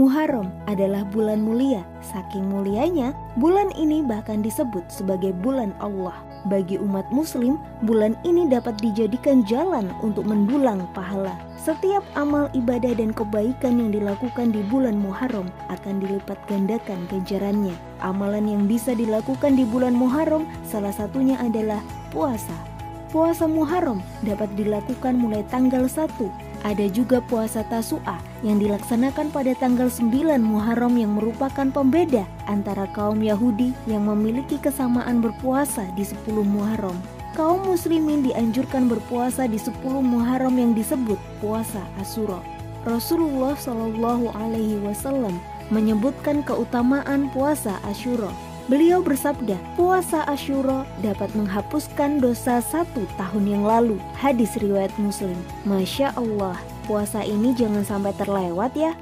Muharram adalah bulan mulia. Saking mulianya, bulan ini bahkan disebut sebagai bulan Allah. Bagi umat Muslim, bulan ini dapat dijadikan jalan untuk mendulang pahala. Setiap amal ibadah dan kebaikan yang dilakukan di bulan Muharram akan dilipat gandakan ganjarannya. Amalan yang bisa dilakukan di bulan Muharram salah satunya adalah puasa. Puasa Muharram dapat dilakukan mulai tanggal 1 ada juga puasa Tasu'a yang dilaksanakan pada tanggal 9 Muharram yang merupakan pembeda antara kaum Yahudi yang memiliki kesamaan berpuasa di 10 Muharram. Kaum muslimin dianjurkan berpuasa di 10 Muharram yang disebut puasa Asyura. Rasulullah Shallallahu alaihi wasallam menyebutkan keutamaan puasa Asyura Beliau bersabda, puasa Ashura dapat menghapuskan dosa satu tahun yang lalu. Hadis riwayat Muslim. Masya Allah, puasa ini jangan sampai terlewat ya.